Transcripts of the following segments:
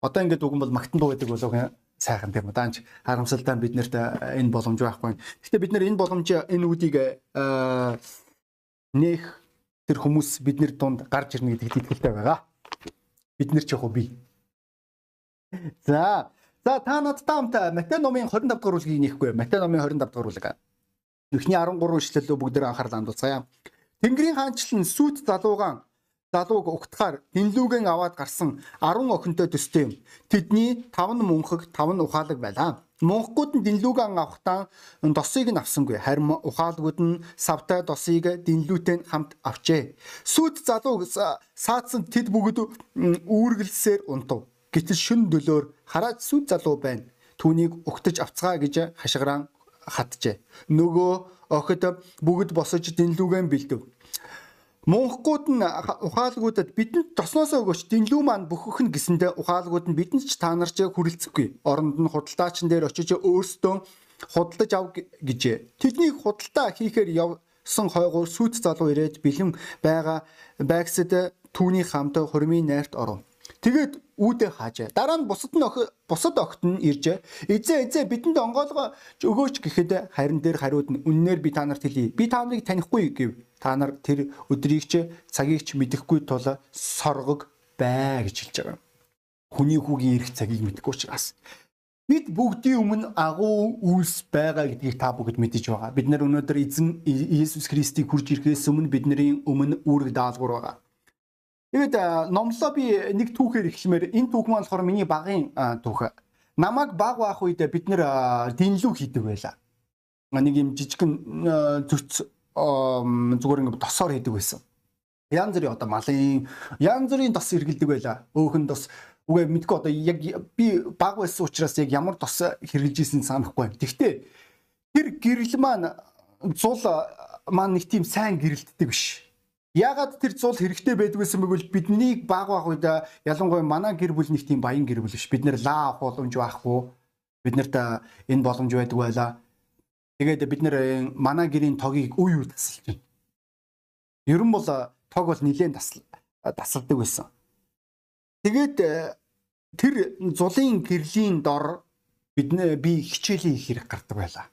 Одоо ингээд үгэн бол магтан дуу гэдэг болов сайхан тийм үү. Даанч харамсалтай бид нарт энэ боломж байхгүй. Гэхдээ бид нар энэ боломж энэ үдийг нэх тэр хүмүүс бидний дунд гарч ирнэ гэдэгт итгэлтэй байгаа. Бид нар ч яг би. За За та надтай хамт Матай номын 25 дахь бүлгийг нэхгүй. Матай номын 25 дахь бүлэг. Эхний 13 ишлэлөө бүгдээр анхаарал хандуулцгаая. Тэнгэрийн хаанчлал нь сүт залуугаан залууг угтахаар дэнлүүгэн аваад гарсан 10 охинтой төстэй юм. Тэдний 5 нь мөнхөг, 5 нь ухаалаг байлаа. Монхгууд нь дэнлүүгэн авахтаа досыг нь авсангүй. Харин ухаалгууд нь савтай досыг дэнлүүтэй хамт авчээ. Сүт залууг саадсан тэд бүгд үүргэлсээр унтав. Гэтэл шүн дөлөөр хараад сүд залуу байна. Түүнийг угтаж авцгаа гэж хашгиран хатжээ. Нөгөө охид бүгд босож дэнлүүгэн бэлдэв. Монхгууд нь ухаалгуудад бидэнд тосноос өгөөч дэнлүү маань бүхөх нь гэсэндэ ухаалгууд нь бидэнд ч та нарч хүрэлцэхгүй. Оронд нь худалдаачин дээр очиж өөрсдөө худалдаж ав гэжээ. Тэдний худалдаа хийхээр явсан хойгоор сүт залуу ирээд бэлэн байгаа байгсад түүний хамт хурмын найрт оров. Тэгээд үүдээ хаажээ. Дараа нь бусад нь бусад огт нь иржээ. Эзээ эзээ бидэнд онгоолгоо өгөөч гэхэд харин дээр хариуд нь үннээр би та нарт хэлье. Би та нарыг танихгүй гэв. Та нар тэр өдрийг ч цагийг ч мэдэхгүй тул соргог бай гэж хэлж байгаа. Хүний хүүгийн ирэх цагийг мэдэхгүй учраас бид бүгдийн өмнө агуу үйлс байгаа гэдгийг та бүгд мэдэж байгаа. Бид нар өнөөдөр эзэн Иесус Христийг хурж ирэхээс өмнө бидний өмнө үүрэг даалгавар байгаа. Тэгээд номлоо би нэг түүхээр эхлэмээр энэ түүх маань болохоор миний багын түүх. Намайг баг байх үед бид нэр дэнлүү хийдэг байлаа. Нэг юм жижигэн зүрц зүгээр ингээд тосоор хийдэг байсан. Янз бүрийн одоо малын янз бүрийн тос хэргэлдэг байлаа. Өөхөн тос үгүй мэдгүй одоо яг би баг байсан учраас яг ямар тос хэрглэж ийсэн санахгүй. Тэгвэл тэр гэрэл маань зул маань нэг тийм сайн гэрэлтдэг биш Ягаад тэр зул хэрэгтэй байдгүйсэн бөгөөд биднийг баг баг үед ялангуяа манай гэр бүл нэг тийм баян гэр бүл биш. Бид нэр лаа авах боломж байхгүй. Бид нарт энэ боломж байдаг байлаа. Тэгээд бид нэр манай гэрийн тогийг үе үе тасалж байна. Ер нь бол тог бол нилээн тасал тасалдаг байсан. Тэгээд тэр зулын гэрлийн дор бид би хичээлийн их хэрэг гардаг байлаа.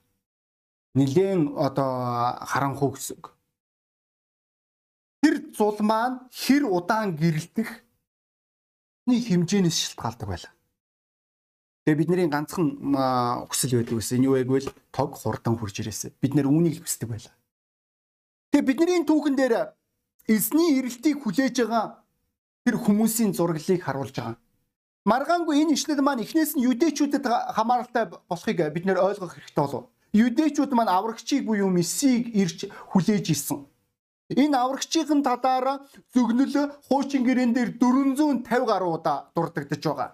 Нилээн одоо харанхуу гэсэн зул маань хэр удаан гэрэлтэх нэг хэмжээнээс шалтгаалдаг байлаа. Тэгээ бидний ганцхан хүсэл байдаг гэсэн. Энэ юу вэ гэвэл тог хурдан хурж ирээсэ. Бид нэр үүнийг л хүсдэг байлаа. Тэгээ бидний түүхэн дээр эзний ирэлтийг хүлээж байгаа тэр хүмүүсийн зураглыг харуулж байгаа. Маргаангүй энэ ишлэл маань эхнээс нь юдэчүүдэд хамааралтай болохыг бид нэр ойлгох хэрэгтэй болов. Юдэчүүд маань аврагчийг буюу мессийг ирж хүлээж исэн. Энэ аврагчийн талаар зөгнөл хуучин гэрээн дээр 450 гаруй удаа дурддагдж байгаа.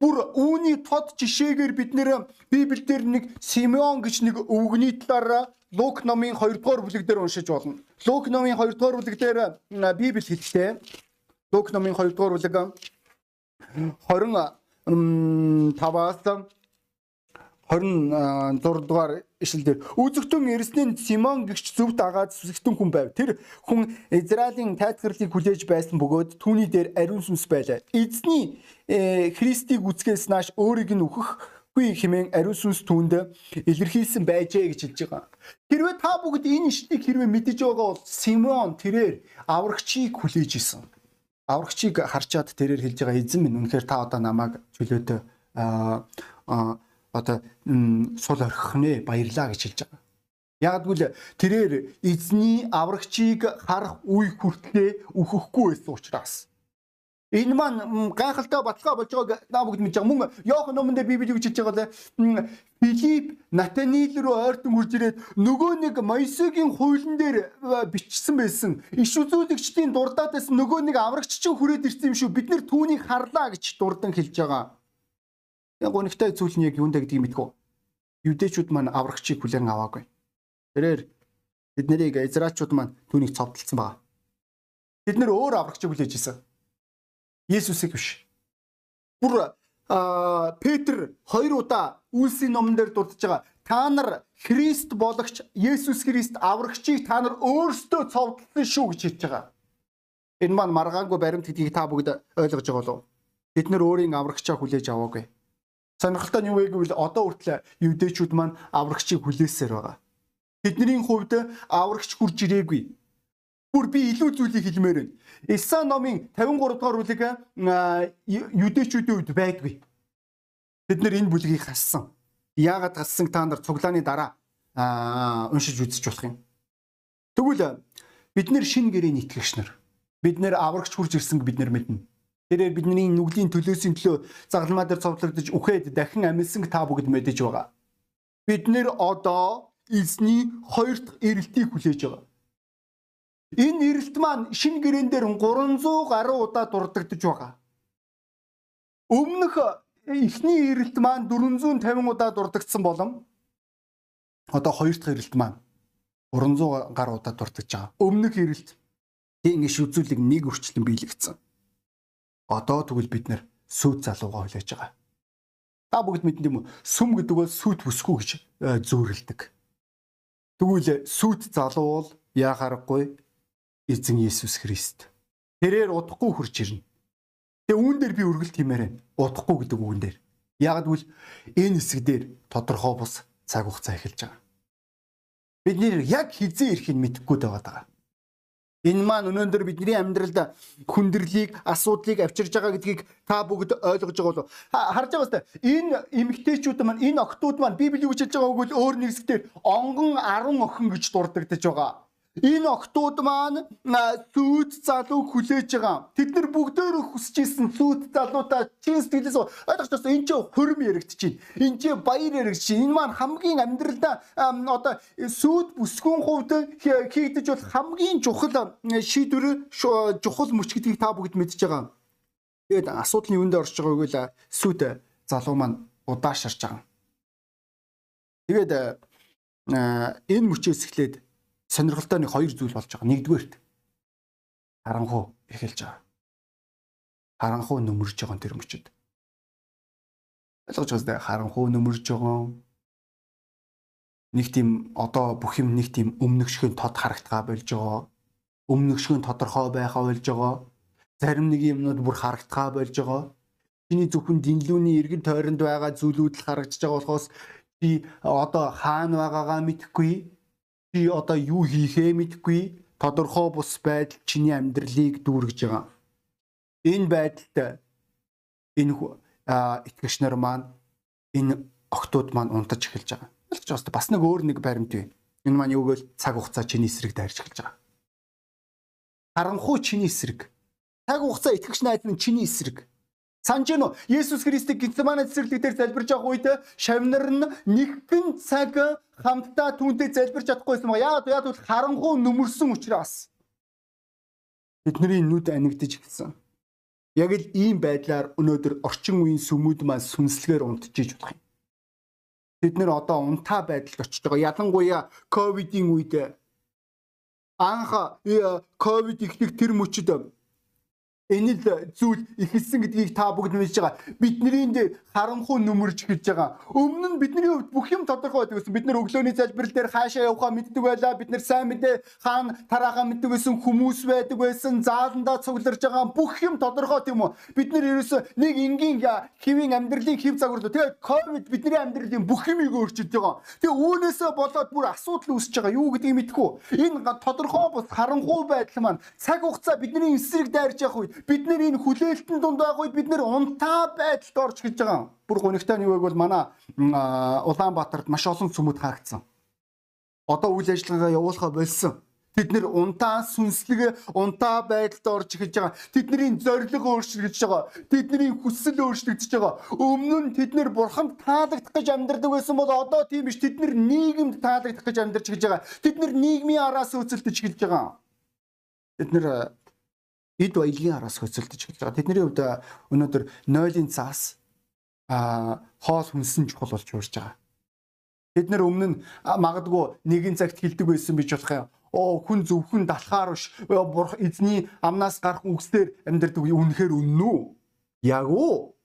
Бүр үүний тод жишээгээр бид нэр Библиэлд нэг Симеон гэж нэг өвгний талаар Лук номын 2 дугаар бүлэг дээр уншиж болно. Лук номын 2 дугаар бүлэг дээр Библи хэлдэг. Лук номын 2 дугаар бүлэг 25-аас 26 дугаар ишлэлдэр үзэгтэн эрснийн Симон гихч зөвд агаад сүсгтэн хүн байв. Тэр хүн Израилийн тайлхарлыг хүлээж байсан бөгөөд түүний дээр ариун сүнс байлаа. Эзний э, Христийг үзгээс нааш өөрийг нь үхэхгүй хэмээн ариун сүнс түүнд илэрхийлсэн байжээ гэж хэлж байгаа. Хэрвээ та бүгд энэ ишлэлийг хэрвээ мэдэж байгаа бол Симон тэрээр аврагчийг хүлээж исэн. Аврагчийг харчаад тэрээр хэлж байгаа эзэн минь үнэхээр та одоо намайг чөлөөтэй аа одоо сул орхих нэ баярлаа гэж хэлж байгаа. Ягдгүйл тэрээр эзний аврагчийг харах үе хүртлээ өөхөхгүй байсан учраас Энэ маань гайхалтай баталгаа болж байгааг наа бүгд мэдж байгаа. Мөн Йохан номонд Библи гэж хэлж байгаа л Филипп Натаниэл руу ойртон хурж ирээд нөгөө нэг Моисегийн хуулийн дээр бичсэн байсан. Иш үзүүлэгчдийн дурдаадаас нөгөө нэг аврагч чинь хүрээд ирсэн юм шүү. Бид нэр түүнийг харлаа гэж дурдан хэлж байгаа. Яг гонигтай зүйл нь яг юундэ гэдгийг мэдгүй. Юдэчүүд маань аврагчийг хүлээн аваагүй. Тэрээр бид нарыг Израильчууд маань түүнийг цовдлцсан байгаа. Бид нэр өөр аврагчийг хүлээж исэн. Есүсийг биш. Бүр а Петр хоёр удаа үйлсийн номон дээр дурдж байгаа. Та нар Христ болгоч Есүс Христ аврагчийг та нар өөрсдөө цовдлсон шүү гэж хэлж байгаа. Энэ маань маргаангүй баримт гэдгийг та бүгд ойлгож байгаа болов уу? бид нар өөрийн аврагчаа хүлээж аваагүй. Сонирхолтой нь юу вэ гэвэл одоо хүртэл юудэчүүд маань аврагчийг хүлээсээр байгаа. Тэдний хувьд аврагч хурж ирээгүй. Бүр би илүү зүйлийг хэлмээр байна. Иса номын 53 дугаар бүлэг юудэчүүдийн үед байдгүй. Бид нар энэ бүлгийг хассан. Яагаад хассан та нар цуглааны дараа уншиж үзэж болох юм. Тэгвэл бид нэр шин гэрэний итгэгч нар. Бид нэр аврагч хурж ирсэн бид нар мэднэ. Тэрээр бидний нүглийн төлөөсийн төлөө загалмаа дээр цовдлогдож үхээд дахин амилсан та бүгд мэдэж байгаа. Бид нэр одоо эзний хоёр дахь эрэлтийг хүлээж байгаа. Энэ эрэлт маань шин гэрэн дээр 300 гаруй удаа дурддагдж байгаа. Өмнөх эхний эрэлт маань 450 удаа дурддагдсан болон одоо хоёр дахь эрэлт маань 300 гаруй удаа дурддагдж байгаа. Өмнөх эрэлт тийм иш үзүүлэг нэг өрчлөн биелэгдсэн. Одоо тэгвэл бид нэр сүйт залууга хүлээж байгаа. Та бүгд мэдэн юм уу? Сүм гэдэг бол сүйт бүсгүй гэж э, зөөрлөдөг. Тэгвэл сүйт залуу бол яхаарахгүй эзэн Иесус Христ. Тэрээр удахгүй хурж ирнэ. Тэгээ үүн дээр би үргэлж тиймээр байна. Удахгүй гэдэг үгэн дээр. Яг гэвэл энэ хэсэг дээр тодорхой бус цаг хугацаа эхэлж байгаа. Бид нэр яг хизээ ирэхийг мэдэхгүй байгаа. Энэ маань өнөөдөр бидний амьдралд хүндрэлийг, асуудлыг авчирж байгаа гэдгийг та бүгд ойлгож байгаа болов. Харж байгаа үстэй. Энэ эмгтээчүүд маань, энэ охтууд маань Библи юу гэж хэлж байгааг бол өөр нэг хэсгээр онгон 10 охин гэж дурддагдаж байгаа. Энэ октод маань сүйт залуу хүлээж байгаа. Тэд нар бүгдөө хүсэж исэн сүйт залуудаа чин сэтгэлээс ойлгож байна. Энэ ч хурим яригдчихээн. Энэ ч баяр яригдчихээн. Энэ маань хамгийн амьдралдаа одоо сүйт бүсгүйн хувьд хийгдэж бол хамгийн чухал шийдвэр чухал мөч гэдгийг та бүгд мэдж байгаа. Тэгээд асуудал нь юунд орж байгааг л сүйт залуу маань удаашарч байгаа. Тэгээд энэ мөчөөс эхлээд сонирхолтой нэг хоёр зүйл болж байгаа. Нэгдүгээрт харанхуу эхэлж байгаа. Харанхуу нөмөрж байгаа тэр мөчөд. Ойлгож байна. Харанхуу нөмөрж байгаа. Нэг тийм одоо бүх юм нэг тийм өмнөгшгөн тод харагдгаа болж байгаа. Өмнөгшгөн тодорхой байхаа болж байгаа. Зарим нэг юмнууд бүр харагдгаа болж байгаа. Чиний зөвхөн дэнлүүний эргэн тойронд байгаа зүйлүүд л харагдаж байгаа болохоос чи одоо хаана байгаагаа мэдэхгүй чи одоо юу хийхээ мэдэхгүй тодорхой бус байдал чиний амьдралыг дүүргэж байгаа. Энэ байдалд энэ итгэгч нар маань энэ октод маань унтаж эхэлж байгаа. Ойлгож байна. Бас нэг өөр нэг баримт байна. Энэ маань юу гэвэл цаг хугацаа чиний эсрэг дайрч эхэлж байгаа. Харанхуй чиний эсрэг. Цаг хугацаа итгэгч найз нь чиний эсрэг. Санж гэнэ үү? Есүс Христийг Гитсемане цэцэрлэг дээр залбирж байгаа үед шавнар нь нэгэн цаг хамтдаа түүнтэй залбирч чадахгүйсэн байгаа. Яг яг харанхуй нүмерсэн учраас бидний нүд анигдж эхэлсэн. Яг л ийм байдлаар өнөөдөр орчин үеийн сүмүүд маань сүнслэгээр унтжиж болох юм. Бид нэр одоо унтаа байдалд очиж байгаа. Ялангуяа ковидын үед анх э, ковид ихнэх тэр мөчөд энэ л зүйл ихэлсэн гэдгийг та бүгд мэдж байгаа. Бидний дээр харанхуй нүмерж эхэлж байгаа. Өмнө нь бидний хувьд бүх юм тодорхой байдаг гэсэн. Бид нар өглөөний залбирал дээр хаашаа явахаа мэддэг байлаа. Бид нар сайн мэдээ хаана тараахаа мэддэг байсан хүмүүс байдаг байсан. Зааландаа цугларж байгаа бүх юм тодорхой тийм үү? Бид нар ерөөсөө нэг энгийн хэвийн амьдралын хэв загварлуу. Тэгээд ковид бидний амьдралын бүх юмыг өөрчилж байгаа. Тэгээд үүнээсээ болоод бүр асуудал үүсэж байгаа. Юу гэдгийг мэдэхгүй. Энэ тодорхой бус харанхуй байдал маань цаг хугацаа бидний эсрэг дайрж явах үед бид нэр энэ хүлээлтэн дунд үед бид нэр унтаа байдалд орж гэж байгаа. Бүр гонигтай нь юу вэ бол манай Улаанбаатарт маш олон цөмөд хаагдсан. Одоо үйл ажиллагаа явуулахаа болсон. Тэд нэр унтаа сүнслэг унтаа байдалд орж эхэлж байгаа. Тэдний зорилго өөрчлөгдөж байгаа. Тэдний хүсэл өөрчлөгдөж байгаа. Өмнө нь тэд нэр бурханд таалагдах гэж амьдардаг байсан бол одоо тийм биш. Тэд нэр нийгэмд таалагдах гэж амьдарч эхэлж байгаа. Тэд нэр нийгмийн араас хөөцөлдөж эхэлж байгаа. Тэд нэр эд баялагын араас хөцөлдөж эхэлж байгаа. Тэдний хувьд өнөөдөр нойлын цаас а хоол хүнсэн чухал болж урж байгаа. Бид нэр өмнө нь магадгүй нэгэн цагт хилдэг байсан бич болох юм. Оо хүн зөвхөн далхаар биш бурх эзний амнаас гарах үгсээр амьдардаг үнэхээр үнэн үү? Яг уу?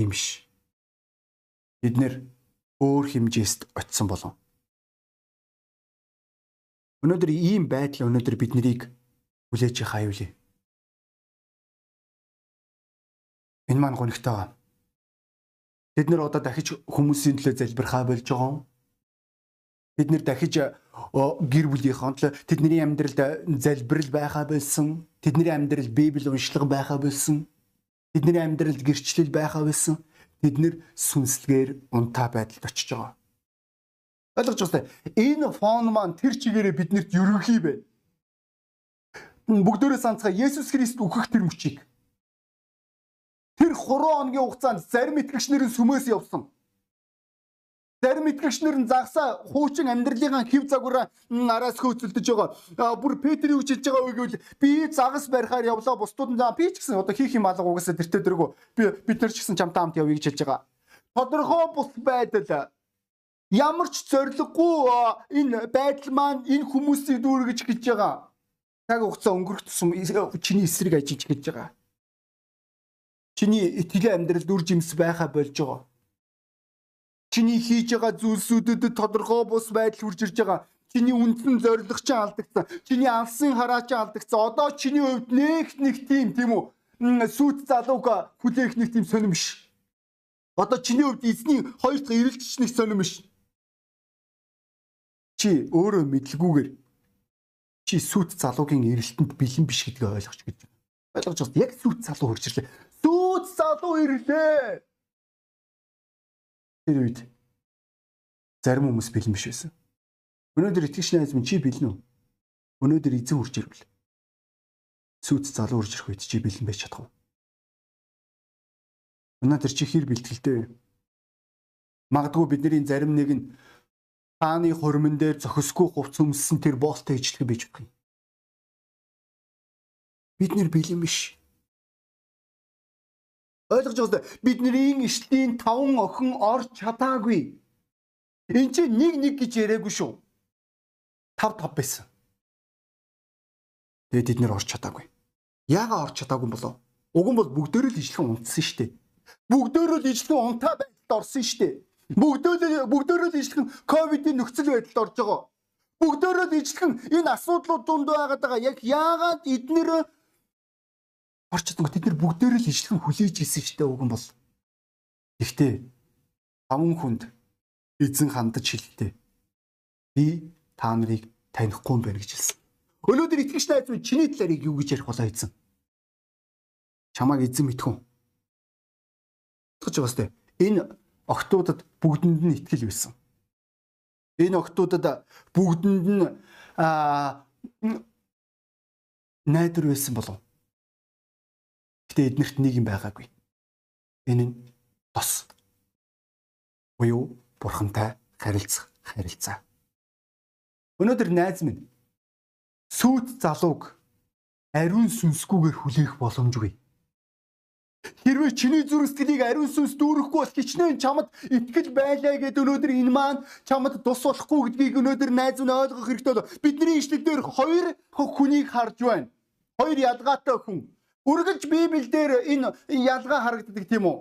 Имш. Бид нэр өөр хэмжээст очисон болов. Өнөөдөр ийм байдал өнөөдөр биднийг хүлээж хаяулъя. Энэ маань гонигтай байгаа. Бид нэр одоо дахиж хүмүүсийн төлөө залбирхаа болж байгаа. Бид нэр дахиж гэр бүлийнхээ төлөө тэдний амьдралд залбирал байхаа болсон. Тэдний амьдралд Библи уншлага байхаа болсон. Тэдний амьдралд гэрчлэл байхаа болсон. Бид нэр сүнслэгээр унтаа байдалд очиж байгаа. Ойлгож байна. Энэ фон маань тэр чигээрээ биднэрт ерөнхий байна. Бүгдээрээ санацгаа Есүс Христ үхэх тэр мөчийг Тэр 3 хоногийн хугацаанд зарим итгэгчнэрийн сүмээс явсан. Зарим итгэгчнэр нь загсаа хуучин амьдралынхаа хэв загвараа араас хөөцөлдөж байгаа. Бүр Петр юу хийж байгаа вэ гэвэл би загас барихаар явлаа. Бусдууд нь би ч гэсэн одоо хийх юм алга угаасаа тэртээ дөргөө. Би бид нар ч гэсэн чамтай хамт явъя гэж хэлж байгаа. Тодорхой бус байдал ямар ч зориггүй энэ байдал маань энэ хүмүүсийг дүүргэж гэж байгаа. Цаг хугацаа өнгөрөх тусам чиний эсрэг ажиж гэж байгаа. Чиний итгэлийн амьдралд үр жимс байхаа болж байгаа. Чиний хийж байгаа зүйлсүүдэд тодорхой бус байдал хүрч ирж байгаа. Чиний үндсэн зориг ч алдагдсан. Чиний алсын хараа ч алдагдсан. Одоо чиний хувьд нэг нэг тийм тийм үү? Сүйт залууг хүлээх нэг тийм сонирм биш. Одоо чиний хувьд эзний хоёр дахь ирэлтч нэг сонирм биш. Чи өөрөө мэдлгүйгээр чи сүт залуугийн эрэлтэнд бэлэн биш гэдгийг ойлгож гэж. Ойлгож байна. Яг сүт залуу хөрчлээ. Сүт залуу ирлээ. Тэр үед зарим хүмүүс бэлэн биш байсан. Өнөөдөр итгэж найз минь чи бэлэн үү? Өнөөдөр эзэн үрж ирвэл сүт залуу үрж ирэх үед чи бэлэн байж чадах уу? Өнөөдөр чи хэр бэлтгэлтэй вэ? Магадгүй бидний зарим нэг нь хааны хормон дээр зохисгүй хувц өмссөн тэр боолтой ижлэх байж болох юм. Бид нэр бэлэн биш. Ойлгож байгаа бидний ишлэлийн таван охин орж чадаагүй. Энд чинь нэг нэг гэж яриаггүй шүү. Тав тав байсан. Тэгээд бид нэр орж чадаагүй. Яагаад орж чадаагүй болов? Уг нь бол бүгдөө л ижлэхэн унтсан шүү дээ. Бүгдөө л ижлэхэн унтаа байдалд орсон шүү дээ. Бүгдөө бүгдөө л ижлэхэн ковидын нөхцөл байдалд орж байгаа. Бүгдөө л ижлэхэн энэ асуудлууд дунд байгаад байгаа. Яг яагаад эднэр орч чадсан. Тэд нар бүгдээрээ л ижлэхэн хүлээж ирсэн штэ уг нь бол. Гэхдээ таван хүнд эзэн хандаж хэлдэг. Би та нарыг танихгүй юм байна гэж хэлсэн. Өнөөдөр итгэж найз минь чиний талаарыг юу гэж ярих болоо эзэн? Чамааг эзэн мэдхүн. Тэгж байгаа сте. Энэ октоудад бүгдэнд нь итгэл байсан. Энэ октоудад бүгдэнд нь аа найдар байсан болов Гэхдээ эднэрт нэг юм байгаагүй. Энэ нь тос. Буюу бурхантай харилцах харилцаа. Өнөөдөр найз минь сүйт залууг ариун сүнсгүйгээр хүлээх боломжгүй. Хэрвээ чиний зүрх сэтгэлийг ариун сүнс дүүрэхгүй бол хичнээн чамд итгэл байлаа гэд өнөөдөр энэ маань чамд тус болохгүй гэдгийг өнөөдөр найз минь ойлгох хэрэгтэй бол бидний ишлэлээр хоёр хүнийг харж байна. Хоёр ядгаатай хүн. Үргэлж Библиэлд энэ ялгаа харагддаг тийм үү?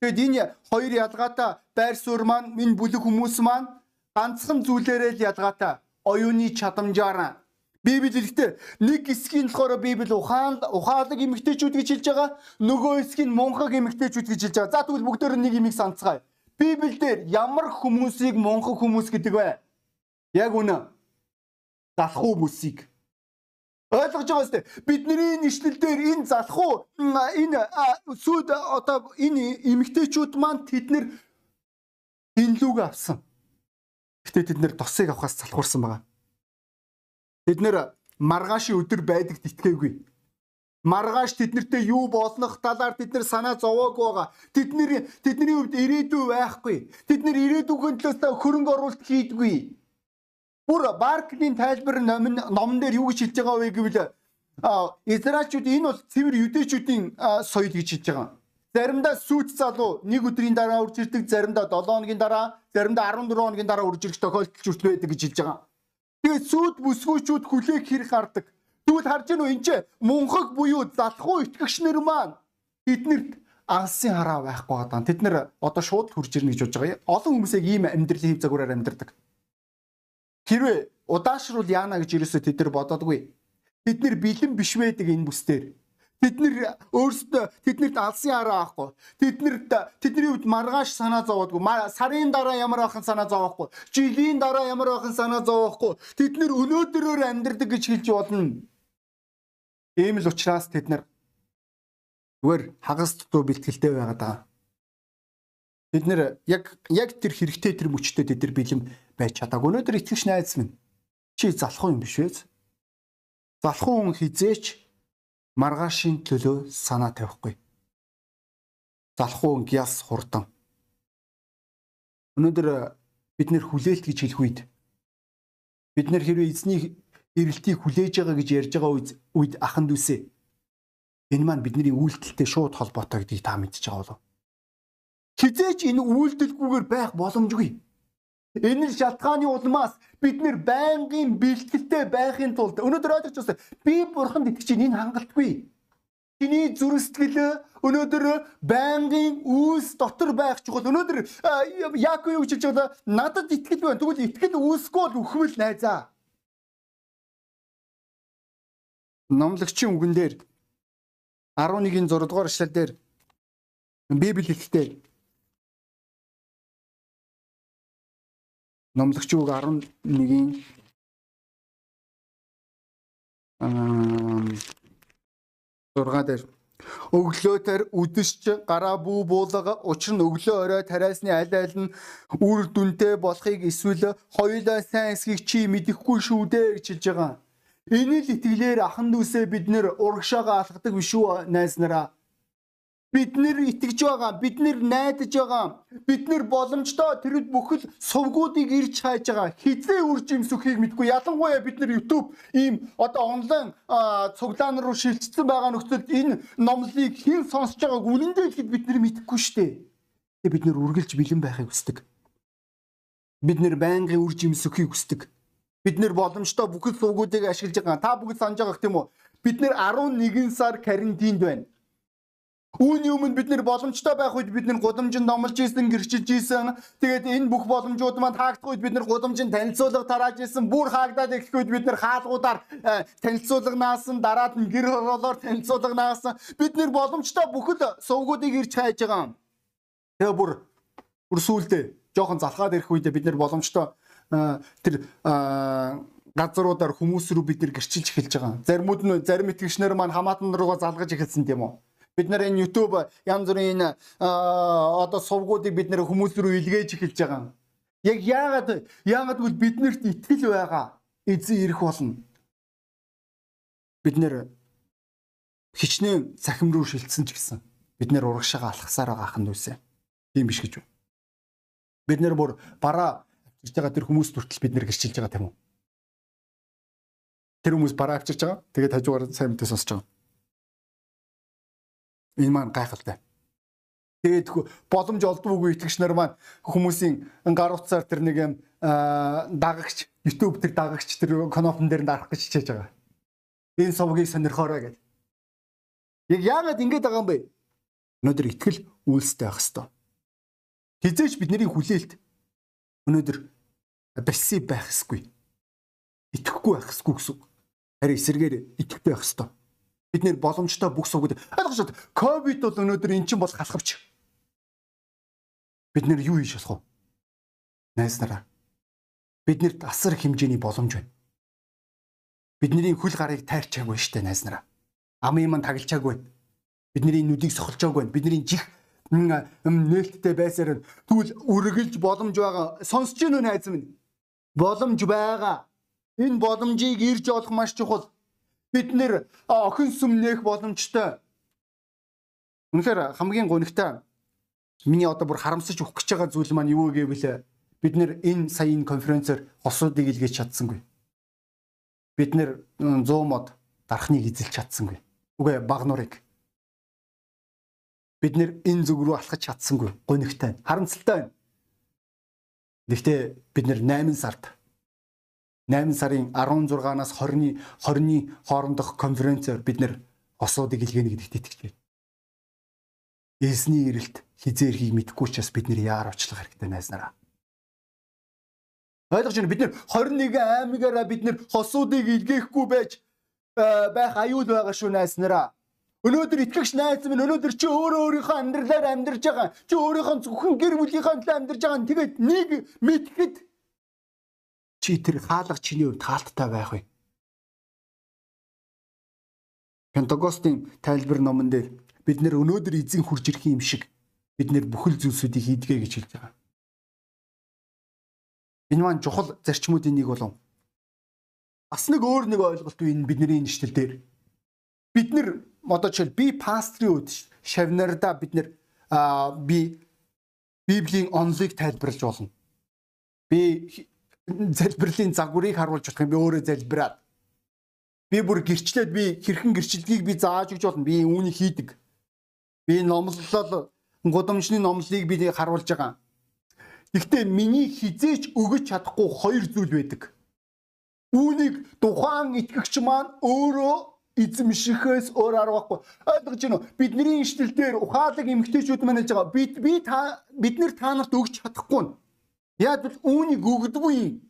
Тэгэд энэ хоёр ялгаатай байр суурь маань энэ бүлэг хүмүүс маань ганцхан зүйлээрээ л ялгаатай. Оюуны чадамжаар Библи хэлэхдээ нэг хэсгийн болохоор Библи ухаан ухаалаг эмгтээчүүд гэж хэлж байгаа. Нөгөө хэсгийн мунхаг эмгтээчүүд гэж хэлж байгаа. За тэгвэл бүгдөө нэг юмыг санацгаая. Библиэлд ямар хүмүүсийг мунхаг хүмүүс гэдэг вэ? Яг үнэ. Залхуу хүмүүсийг Ойлгож байгаа үстэй. Бидний нэшлэлдэр энэ залхуу энэ сүд одоо энэ эмгтээчүүд маань тэднэр хинлүүг авсан. Гэтэ тэд нэр тосыг авахаас залхуурсан байгаа. Тэд нэр маргаашийн өдөр байдагт итгээгүй. Маргааш тэднэртэй юу болох талаар тэд нар санаа зовоогүй байгаа. Тэдний тэдний хувьд ирээдүй байхгүй. Тэд нар ирээдүйн төлөөс хөрөнгө оруулалт хийдгүй. Бүр Барклийн тайлбар номон дээр юу гэж хэлж байгаа вэ гэвэл Израильчууд энэ бол цэвэр юдэчүүдийн соёл гэж хэлж байгаа. Заримдаа сүйт залуу нэг өдрийн дараа үрж ирдэг, заримдаа 7 хоногийн дараа, заримдаа 14 хоногийн дараа үрж ирэх тохиолдол ч байдаг гэж хэлж байгаа. Тэгээд сүйт бүсгүйчүүд хүлээх хэрэг хардаг. Тэгвэл харж үү энэ ч мунхаг буюу залхуу итгэгчнэр маань эднэрт алсын хараа байхгүй байгаа. Тэд нэр одоо шууд хурж ирнэ гэж бодож байгаа. Олон хүмүүс яг ийм амьдралын хэв загвараар амьдардаг. Хэрвээ удаашруул яана гэж ерөөсөө тэд нар бодоодгүй. Бид нэр бэлэн биш байдаг энэ бүсдэр. Тэд нэр өөрсдөө тэднэрт алсын араа авахгүй. Тэднэрт тэдний үед маргааш санаа зовоодгүй. Сарын дараа ямар ахын санаа зовоохгүй. Жилийн дараа ямар ахын санаа зовоохгүй. Тэд нэр өнөөдрөөр амьдрдаг гэж хэлж болно. Ийм л учраас тэд нар зүгээр хагас дутуу бэлтгэлтэй байгаад байгаа. Бид нэр яг яг тэр хэрэгтэй тэр мөчтөд тэд нар бэлэм байж чадаагүй. Өнөөдөр итгэгч найз минь чи залхуу юм биш үү? Залхуу хүн хизээч маргаашийн төлөө санаа тавихгүй. Залхуу гяс хурдан. Өнөөдөр бид нэр хүлээлт гэж хэлэх үед бид нэр хэрвээ эзний эрэлтийг хүлээж байгаа гэж ярьж байгаа үед ахан дүүсээ энэ маань бидний үйлдэлтэй шууд холбоотой гэдгийг та мэдчихэж байгаа болов. Хизээч энэ үйлдэлгүйгээр байх боломжгүй. Энэ шалтгааны улмаас бид нэр байнгын бэлтгэлтэй байхын тулд өнөөдөр ойлгож байна. Би бурханд итгэж энэ хангалтгүй. Чиний зүрх сэтгэл өнөөдөр байнгын үүс дотор байх чухал. Өнөөдөр Яаков юу гэж хэлж байгаа надад итгэл байна. Тэгвэл итгэл үүсэхгүй бол үхвэл найзаа. Номлогчийн үгэн дээр 11-ийн 6 дугаар эшлэл дээр Библи хэлэхдээ Номлогч үг 11-ийн аа 6 дээр өглөөтөр үдэсч гараа бүү буулга учир нь өглөө орой тариасны аль аль нь үр дүнтэй болохыг эсвэл хоёулаа сайн эсхийг чи мэдэхгүй шүү дээ гэж хэлж байгаа. Энэ л итгэлээр ахан дүүсээ бид нэр урагшаага алгадаг биш үү найз нараа Бид нэр итгэж байгаа, бид нэр найдаж байгаа. Бид нэр боломжтой тэрд бүхэл сувгуудыг ирж хайж байгаа. Хизээ үрж имсөхийг мэдгүй. Ялангуяа бид нэр YouTube ийм одоо онлайн цуглаан руу шилжчихсэн байгаа нөхцөлд энэ номлыг хэн сонсож байгааг үнэндээ ихэд бид нэр мэдэхгүй шүү дээ. Тэгээ бид нэр үргэлж бэлэн байхыг хүсдэг. Бид нэр байнгын үрж имсөхийг хүсдэг. Бид нэр боломжтой бүхэл сувгуудыг ашиглаж байгаа. Та бүгд санаж байгаа юм уу? Бид нэр 11 сар карантинд байна Үүний өмнө бид нэр боломжтой байх үед бид нэр гудамжинд номлож ийсэн, гэрчилж ийсэн. Тэгээд энэ бүх боломжууд маань хаагдах үед бид нэр гудамжинд танилцуулга тарааж ийсэн. Бүр хаагдаад эхлэх үед бид нэр хаалгуудаар э, танилцуулга наасан, дараад нь гэр хороолоор танилцуулга наасан. Бид нэр боломжтой бүхэл сувгуудыг ирж хайж байгаа. Тэгээ бүр бүр сүулдэ жоохон залхаад ирэх үед бид нэр боломжтой э, тэр э, газруудаар хүмүүс рүү бид нэр гэрчилж эхэлж байгаа. Заримуд нь зарим итгэгчнэр маань хамаатан руугаа залгаж эхэлсэн тийм үү? Бид нар энэ YouTube янз бүрийн одоо сувгуудыг бид нэр хүмүүс рүү илгээж эхэлж байгаа. Яг яагаад яагаад гэвэл биднэрт итгэл байгаа. Эзэн ирэх болно. Бид нэр хичнээн цахим руу шилжсэн ч гэсэн бид нэр урагшаага алхасаар байгаа ханд үсэ. Тийм биш гэж байна. Бид нэр бүр бараа авчирж байгаа тэр хүмүүс хүртэл бид нэр гэрчилж байгаа тийм үү? Тэр хүмүүс бараа авчирж байгаа. Тэгээд хажуугаар сайн мэдээ сонсож байгаа. Энэ маань гайхалтай. Тэгээд боломж олдвоогүй итгэгч нар маань хүмүүсийн гар утсаар тэр нэг юм дагагч YouTube тэр дагагч тэр конопн дээр дарах гэж хичээж байгаа. Энэ сувгийг сонирхоорой гэж. Яг яагаад ингэж байгаа юм бэ? Өнөөдөр итгэл үйлстэй байх хэвээр. Хизээч бидний хүлээлт өнөөдөр пассив байх хэсгүй. Итгэхгүй байх хэсгүй гэсэн. Харин эсэргээр итгэвтэй байх хэвээр бид нэр боломжтой бүх сувгууд ойлгож ковид бол өнөөдөр эн чинь бол халахвч бид нэр юу хийж болох вэ? Найс нараа биднэрт асар хэмжээний боломж байна. Бидний хөл гарыг тайрчаагүй штэ найс нараа. Ам юм таглчаагүй бидний нүдийг сохолчоогүй бидний жих нээлттэй байсаар тэгвэл үргэлж боломж байгаа. Сонсож гинүү найз минь. Боломж байгаа. Энэ боломжийг ирж олох маш чухал бид нэр охин сүм нээх боломжтой. Үнэхээр хамгийн гонигтай миний одоо бүр харамсаж өгөх гэж байгаа зүйл маань юу гэвэл бид нэр энэ саяын конференцээр хосуудыг илгээж чадсангүй. Бид нэр 100 мод дарахныг эзэлж чадсангүй. Үгүй баг нурыг. Бид нэр энэ зүг рүү алхаж чадсангүй. Гонигтай. Харамсалтай байна. Гэхдээ бид нэр 8 сард 8 сарын 16-наас 20-ны 20-ны хоорондох конференцээр бид нэр осуудыг илгээнэ гэдэгт итгэж байна. Эзний ирэлт хизээ ирэхийг мэдэхгүй учраас бид нэр яар очлох хэрэгтэй найснараа. Ойлгож байна бид нэр 21 аймагаараа бид нэр хосуудыг илгээхгүй байж байх аюул байгаа шүү найснараа. Өнөөдөр итгэгч найз минь өнөөдөр чи өөрөө өөрийнхөө амьдралаар амьдарч байгаа. Чи өөрийнхөө зөвхөн гэр бүлийнхээ төлөө амьдарч байгаа. Тэгээд нэг мэдхэд чи тэр хаалга чиний хувьд хаалттай байх вэ? Пентагостын тайлбар номон дээр бид нэр өнөөдөр эзэн хурж ирэх юм шиг бид нэр бүхэл зүйлсүүдийг хийдгээ гэж хэлж байгаа. Энэ маань чухал зарчмуудын нэг болов. Бас нэг өөр нэг ойлголт үе энэ бидний нэшлэл дээр. Бид нэр одоо жишээл би пастрийн үед шавнарда бид нэр би Библийн онлыг тайлбарлаж болно. Би залбирлын загварыг харуулж болох юм би өөрөө залбираад би бүр гэрчлээд би хэрхэн гэрчлэлгийг би зааж өгч болно. Би үүнийг хийдэг. Би номлолол гудамжны номлыг би харуулж байгаа. Гэхдээ миний хизээч өгөж чадахгүй хоёр зүйл байдаг. Үүнийг тухайн итгэгч маань өөрөө эзэмшихээс өөр арга байхгүй. Ойлгож байна уу? Бидний ишлэл дээр ухаалаг эмгтээчүүд маань хэлж байгаа. Бид би та бид нэр та нарт өгч чадахгүй. Яг л үүнийг өгдөггүй.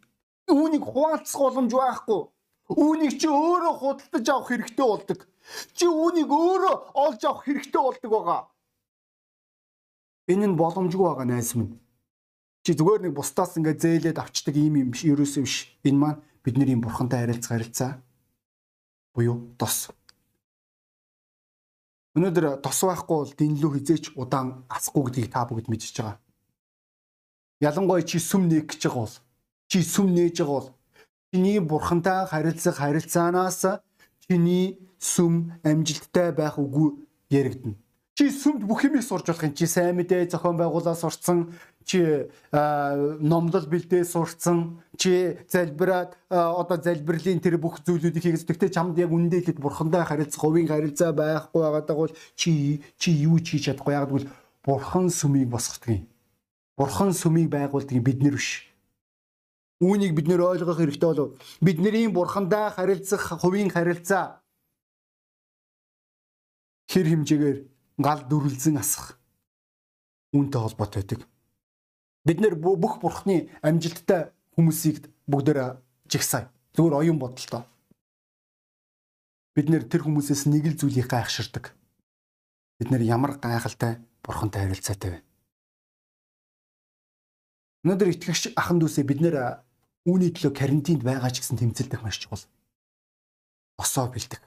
Үүнийг хуваалцах боломж байхгүй. Үүнийг чи өөрөө худалдаж авах хэрэгтэй болдог. Чи үүнийг өөрөө олж авах хэрэгтэй болдог байгаа. Энэ нь боломжгүй байгаа найз минь. Чи зүгээр нэг бусдаас ингээ зээлээд авчдаг юм юм биш, ерөөсөө биш. Энэ маань бидний бурхантай харилцаа харилцаа буюу тос. Өнөөдөр тос байхгүй бол дэнлүү хизээч удаан асахгүй гэдгийг та бүгд мэдчихэж байгаа. Ялангуяа чи сүм нээх гэж байгаа бол чи сүм нээж байгаа бол чиний бурхантай харилцах харилцаанаас чиний сүм амжилттай байх үгүй яригдана. Чи сүмд бүх юмыг сурж болох юм. Чи сайн мэдээ зохион байгуулаад сурцсан, чи номлол бэлдээ сурцсан, чи залбираад одоо залбирлын тэр бүх зүйлүүдийг хийгээс тэгтээ чамд яг үндэ хэлэхэд бурхандаа харилцах, хувийн харилцаа байхгүй байгаадаа бол чи чи юу ч хийж чадахгүй. Яг гэвэл бурхан сүмийг босгодог юм. Бурхан сүмийг байгуулдаг бид нар биш. Үүнийг бид нэр ойлгох хэрэгтэй болов. Бидний бурхандаа харилцах, хувийн харилцаа хэр хэмжээгээр гал дүрлзэн асах үүнтэй холбоотой байдаг. Бид нэр бүх бурхны амжилттай хүмүүсийг бүгдээр жигсаа. Зүгээр оюун бодолтой. Бид нэр тэр хүмүүсээс нэг л зүйлийг гайхширдаг. Бид нэр ямар гайхалтай бурхантай харилцаатай вэ? Өнөөдөр итгэгч ахан дүүсээ бид нэр үүний төлөө карантинд байгаа ч гэсэн тэмцэлдэх маш чухал. Осоо бэлдэх.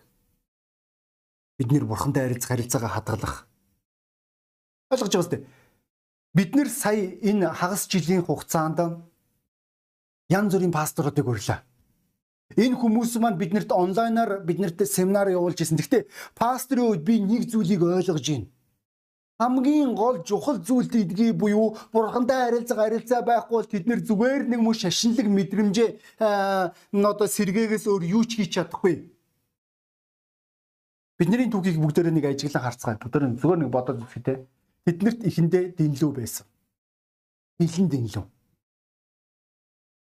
Бид нэр бурхантай харилцах харилцаагаа хадгалах. Ойлгож байгаа үстэй. Бид нэр сая энэ хагас жилийн хугацаанд янз бүрийн пасторуудыг урьлаа. Энэ хүмүүс маань биднэрт онлайнаар биднэрт семинар явуулж ирсэн. Гэхдээ пасторын үед би нэг зүйлийг ойлгож байна хамгийн гол чухал зүйл эдгий буюу бурхантай харилцаа харилцаа байхгүй бол тэд нэр зүгээр нэг мөш шашинлаг мэдрэмжээ одоо сэргээгээс өөр юу ч хийж чадахгүй. Бидний түүхийг бүгдээрээ нэг ажиглан харцгаая. Бүгдээр зүгээр нэг бодоод үзье те. Тэднэрт ихэндээ дэнлүү байсан. Илэн дэнлүү.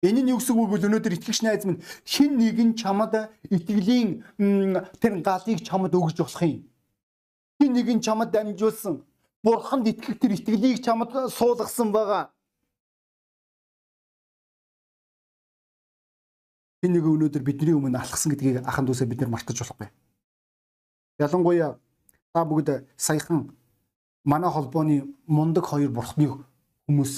Энэ нь юу гэсэн үг вэ? Өнөөдөр итгэгч найз минь хин нэгэн чамд итгэлийн тэр галыг чамд өгж болох юм хин нэгэн чамд дамжуулсан бурханд итгэх тэр итгэлийг чамд суулгасан байгаа. Хин нэг өнөөдөр бидний өмнө алхсан гэдгийг ахан дүүсээ бид нар мартаж болохгүй. Ялангуяа та бүгд саяхан манай холбооны мундаг хоёр бурхны хүмүүс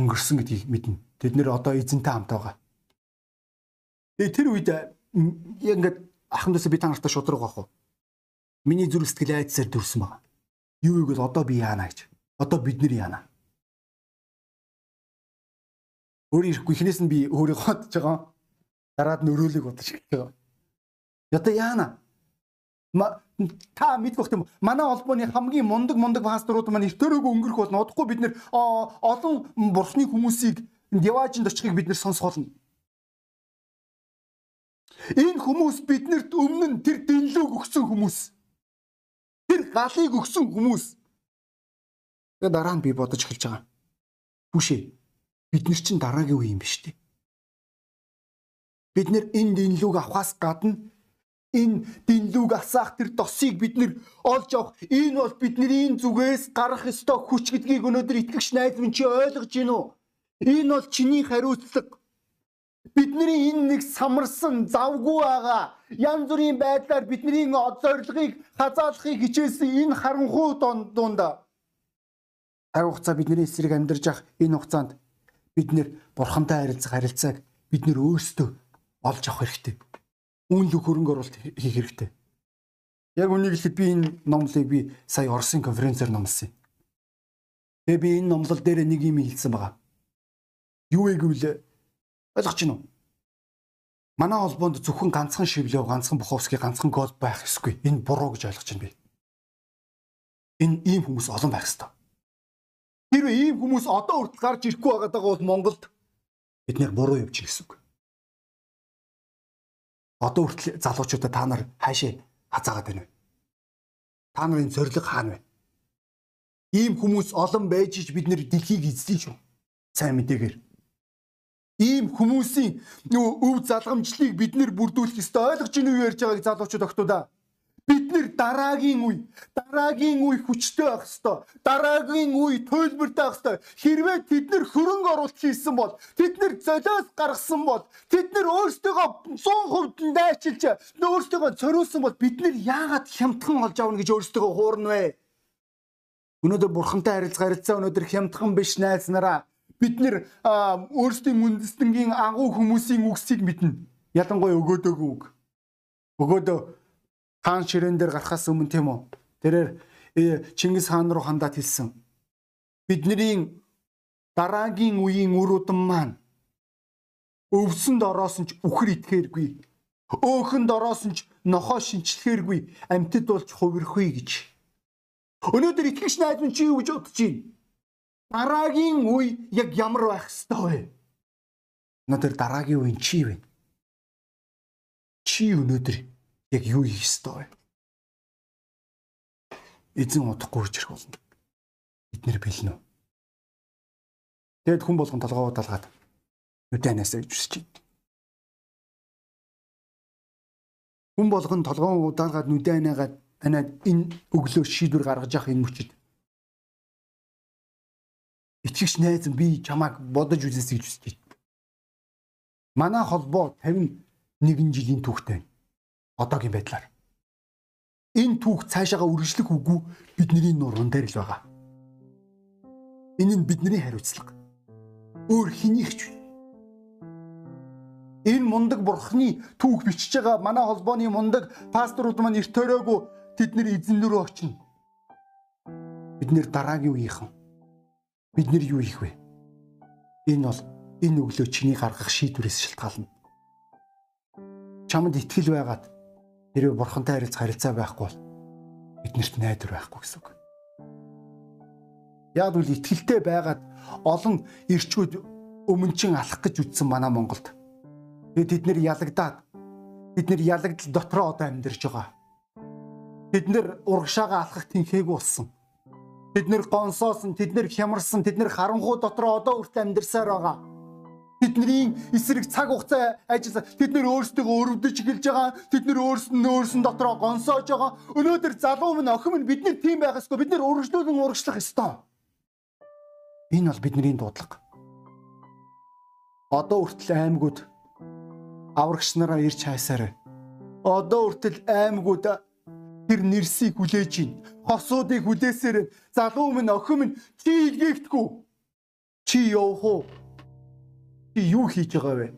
өнгөрсөн гэдгийг мэднэ. Тэд нэр одоо эзэнтэй хамт байгаа. Тэгээ тэр үед яг ингээд ахан дүүсээ би та нартай шудраг авах уу? Миний зүрх сэтгэл айдсаар төрсөн байна. Юу вэ гэвэл одоо би яана гэж. Одоо бид нар яана. Өөр ирэхгүй ихнээс нь би өөрийгөө бодож байгаа. Дараад нь өрөөлөг бодож байгаа. Одоо яана. Та мэдвэх юм манай холбооны хамгийн мундаг мундаг пасторууд маань эртөөрөөгөө өнгөрөх болно. Удахгүй бид нэр олон бурхны хүмүүсийг яваажинд очихыг бид нэр сонсгоолно. Энэ хүмүүс биднэрт өмнө тэр дэнлүүг өгсөн хүмүүс. Галыг өгсөн хүмүүс. Тэгээ дараа нь би бодож эхэлж байгаа. Түшээ. Бид нар чинь дараагийн үе юм биш үү? Бид нэр энэ дэнлүүг авахаас гадна энэ дэнлүүг асаах тэр досыг бид нэр олж авах энэ бол бидний зүгээс гарах ёстой хүч гэдгийг өнөөдөр итгэгч найз минь чи ойлгож гин үү? Энэ бол чиний хариуцлага. Бидний энэ нэг самарсан завгүй байгаа янз бүрийн байдлаар бидний зорилгыг хазаалахыг хичээсэн энэ харанхуй дунд харин хугацаа бидний эсрэг амьдарч ах энэ хугацаанд бид нэр бурхантай харилцах харилцааг бид нэр өөрсдөө олж авах хэрэгтэй. Үүнлэг хөрөнгө оруулалт хийх хэрэгтэй. Яг үнийг хэлэхэд би энэ номлыг би сая Оросын конференцээр номлосон юм. Тэгээ би энэ номлол дээр нэг юм хэлсэн байгаа. Юу вэ гэвэл ойлгож байна уу? Манай холбоонд зөвхөн ганцхан шивлээ, ганцхан Буховский, ганцхан гол байх ёсгүй. Энэ буруу гэж ойлгож байна би. Энэ ийм хүмүүс олон байх ёстой. Хэрвээ ийм хүмүүс одоо хүртэл гарч ирэхгүй байгаа бол Монголд бид нэр буруу явж гэсэн үг. Одоо хүртэл залуучуудаа та нар хаашаа хазаагаад байна вэ? Та нарын зориг хаана вэ? Ийм хүмүүс олон байж ич бид нэр дэлхийг эзлэн шүү. Сайн мэдээгээр ийм хүмүүсийн өв залгамжлыг бид нэр бүрдүүлэх ёстой. Ойлгож ийн үү ярьж байгааг залуучууд октоудаа. Бид нэр дараагийн үе, дараагийн үе хүчтэй байх ёстой. Дараагийн үе туйлбартай байх ёстой. Хэрвээ тэд нэр хөрөнгө оруулалт хийсэн бол, тэд нэр золиос гаргасан бол, тэд нэр өөрсдөө 100% дайчилж, өөрсдөө цориулсан бол бид нэр яагаад хямдхан олж авна гэж өөрсдөө хуурна вэ? Өнөөдөр бурхантай харилцаа харилцаа өнөөдөр хямдхан биш найз нараа бид нэр өөрсдийн үндэстэнгийн агуу хүмүүсийн үгсийг мэднэ. Ялангуяа өгөөдөөгүй үг. Өгөөдөө хаан ширээн дээр гарахаас өмнө тийм үү? Тэрээр э, Чингис хаан руу хандаад хэлсэн. Бидний дараагийн үеийн үр удам маань өвсөнд ороос нь ч үхэр итгээргүй. Өөхөнд ороос нь ч нохоо шинчлэхэргүй амьтад болж хувирхгүй гэж. Өнөөдөр итгэгч найз минь чи юу гэж бодож байна? Дараагийн үе яг ямар байх ёстой вэ? Өнөөдөр дараагийн үе чи вэ? Чи өнөөдөр яг юу хийх ёстой вэ? Эзэн удахгүй хүчрэх болно. Бид нэр бэлнэ үү? Тэгэд хүн болгон толгоо удаалгаад нүдэнээсээ гэж үсэж байна. Хүн болгон толгоо удаалгаад нүдэнээгээд танаа энэ өглөө шийдвэр гаргаж явах энэ мөчөд итгэгч найз би чамайг бодож үзээсэй гэж хүсэж байна. Манай холбоо 51 жилийн түүхтэй. Одоогийн байдлаар. Энэ түүх цаашаага үргэлжлэх үгүй бидний нуруунд дээр л байгаа. Энэ нь бидний хариуцлага. Өөр хэнийх ч Энэ мундаг бурхны түүх бичиж байгаа манай холбооны мундаг пасторууд маань эрт төрөөгүй тэд нэр эзэн рүү очино. Бид нэр дараагийн үеийнхэн бид нэр юу хийх вэ? Энэ бол энэ өглөө чиний гаргах шийдвэрээс шалтгаална. Чамд итгэл байгаад хэрвээ бурхантай харилцаа харилцаа байхгүй бол биднэрт найдвар байхгүй гэсэн үг. Яг үл итгэлтэй байгаад олон ирчүүд өмнөчин алах гэж үтсэн манай Монголд. Тэгээд тэд нэр ялагдаад бид нэр ялагдал дотроо одоо амьдарч байгаа. Бид нэр урагшаага алхах тэнхээгүй болсон. Бид нэр гонсоосон, тэд нэр хямарсан, тэд нэр харанхуу дотроо одоо хүртэл амьдарсаар байгаа. Тэдний эсрэг цаг хугацаа ажилласан. Тэд нэр өөрсдөө өрөвдөж эхэлж байгаа. Тэд нэр өөрсөнд өөрсөнд дотроо гонсоож байгаа. Өнөөдөр залуу минь охин минь бид нэр тийм байх ёсгүй. Бид нэр урагшлуулан урагшлах ёстой. Энэ бол бидний дуудлага. Одоо хүртэл аймагуд аврагч нараа ирж хайсаар. Одоо хүртэл аймагуд тэр нэрсийг хүлээж ийн. Хосуудыг хүлээсээр залуу минь охин минь чи илгээхдэггүй. Чи явах уу? Чи юу хийж байгаа вэ?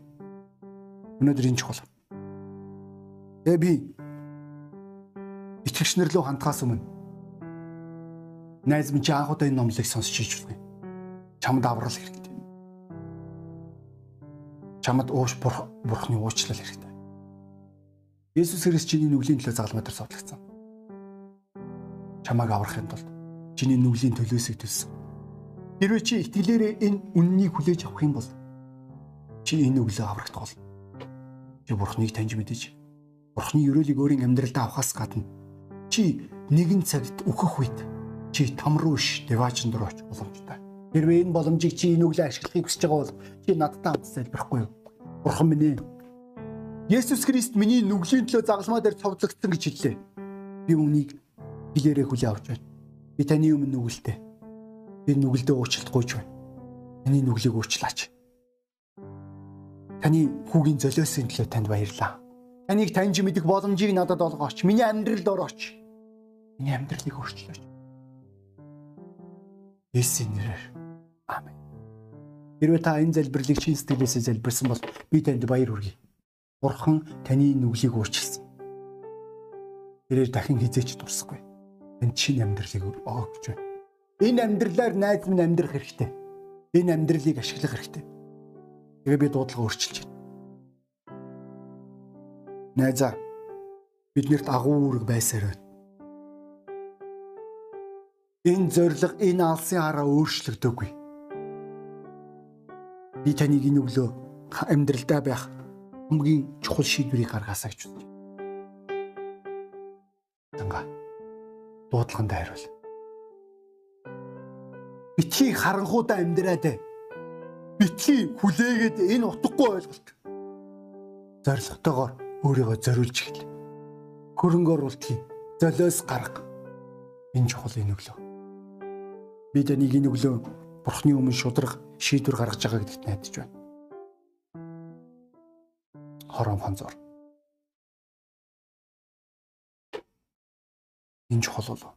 Өнөөдөр энэ чухал. Тэгээ би итгэгч нар рүү хандхаас өмнө найз минь чи анх удаа энэ номлыг сонсч иж байна. Чамд аврал хэрэгтэй. Чамд ууш бурхны уучлал хэрэгтэй. Есүс Христ чиний нүглийн төлөө загалмай дээр савлагдсан чамааг аврахын тулд чиний нүглийн төлөөсөө төлсөн. Хэрвээ чи итгэлээрээ энэ үннийг хүлээж авах юм бол чи энэ өглөө аврагт бол чи бурхныг таньж мэдэж бурхны өрөөлийг өөрийн амьдралдаа авахаас гадна чи нэгэн цагт өөхөх үед чи там руу ш деважн руу очих боломжтой. Хэрвээ энэ боломжийг чи энэ өглөө ашиглахыг хүсэж байгаа бол чи надтай хамт залбирахгүй юу? Бурхан минь ээ. Есүс Христ миний нүглийн төлөө загалмаа дээр цовдлогдсон гэж хэллээ. Би үүнийг хилээрээ хүлээ авч байна. Би таны өмнө нүгэлтэй. Би нүгэлдээ уучлалтгүйч байна. Таны нүглийг уучлаач. Таны хүүгийн золиосын төлөө танд баярлалаа. Таныг таньж мэдэх боломжийг надад олгооч. Миний амьдралд орооч. Миний амьдралыг өөрчлөөч. Есүсийн нэрээр. Амен. Хэрвээ та энэ залбирлыг чин сэтгэлээсээ залбирсан бол би танд баяр хүргэе. Бурхан таны нүглийг өөрчилсөн. Тэрээр дахин хизээч дурсахгүй. Танд чин амьдралыг өгч байна. Энэ амьдралаар найз минь амьдрах хэрэгтэй. Энэ амьдралыг ашиглах хэрэгтэй. Тэгээ би дуудлага өөрчилж байна. Найзаа биднэрт агуу үүрэг байсаар байна. Энэ зориг энэ алсын хараа өөрчлөгдөөгүй. Би таныг энэ өглөө амьдралдаа байх хамгийн чухал шийдвэрийг гаргаасаа гэж байна. Танга дуудлаганд хариул. Битгий харанхуудаа амьдраад битгий хүлээгээд энэ утгагүй ойлголт. Зорилготойгоор өөрийгөө зориулж эхэл. Хөрөнгө оруулалтын золиос гарга. Энэ чухал энэ өглөө. Би таныг энэ өглөө Бурхны өмнө шудраг шийдвэр гаргаж байгаа гэдэгт найдаж байна. Хором хонзор. Энэ чухал болов.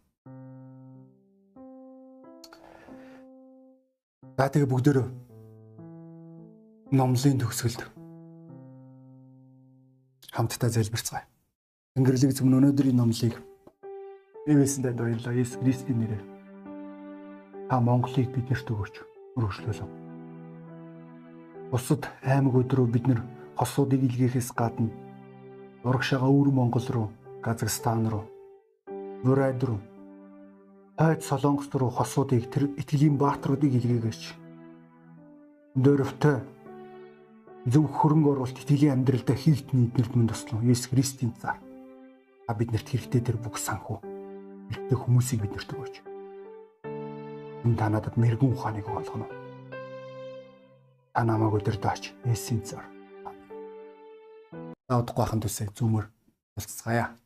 За тэгээ бүгдөө номлын төгсгөлд хамтдаа залбирцгаая. Тэнгэрлэг зөв өнөөдрийн номлыг Эвэсэндээ баярлалаа. Есүс Христосийн нэрээр та Монголыг биднэрт өгөөч. Өргөжлүүлв. Бусад аймаг өдрөө бид нар хосуудыг илгээхээс гадна урагшаага өвөр Монгол руу, Казахстан руу, Нурайд руу, Хойд Солонгос руу хосуудыг тэр итгэлийн баатруудыг илгээгээч. Дөрөвтэй зөв хөрөнгө оруулалт итгэлийн амьдралдаа хийгдний эднэрд мөн туслан Есүс Христийн цаар. А биднэрт хэрэгтэй тэр бүх санхүү хэрэгтэй хүмүүсийг биднэрт өгөөч. Энэ та надад мэрэгэн ухааныг олгоно. Та намайг өдөртөөч Есүсийн цаар. Та удахгүй хахын төсөө зүмөр болцгаая.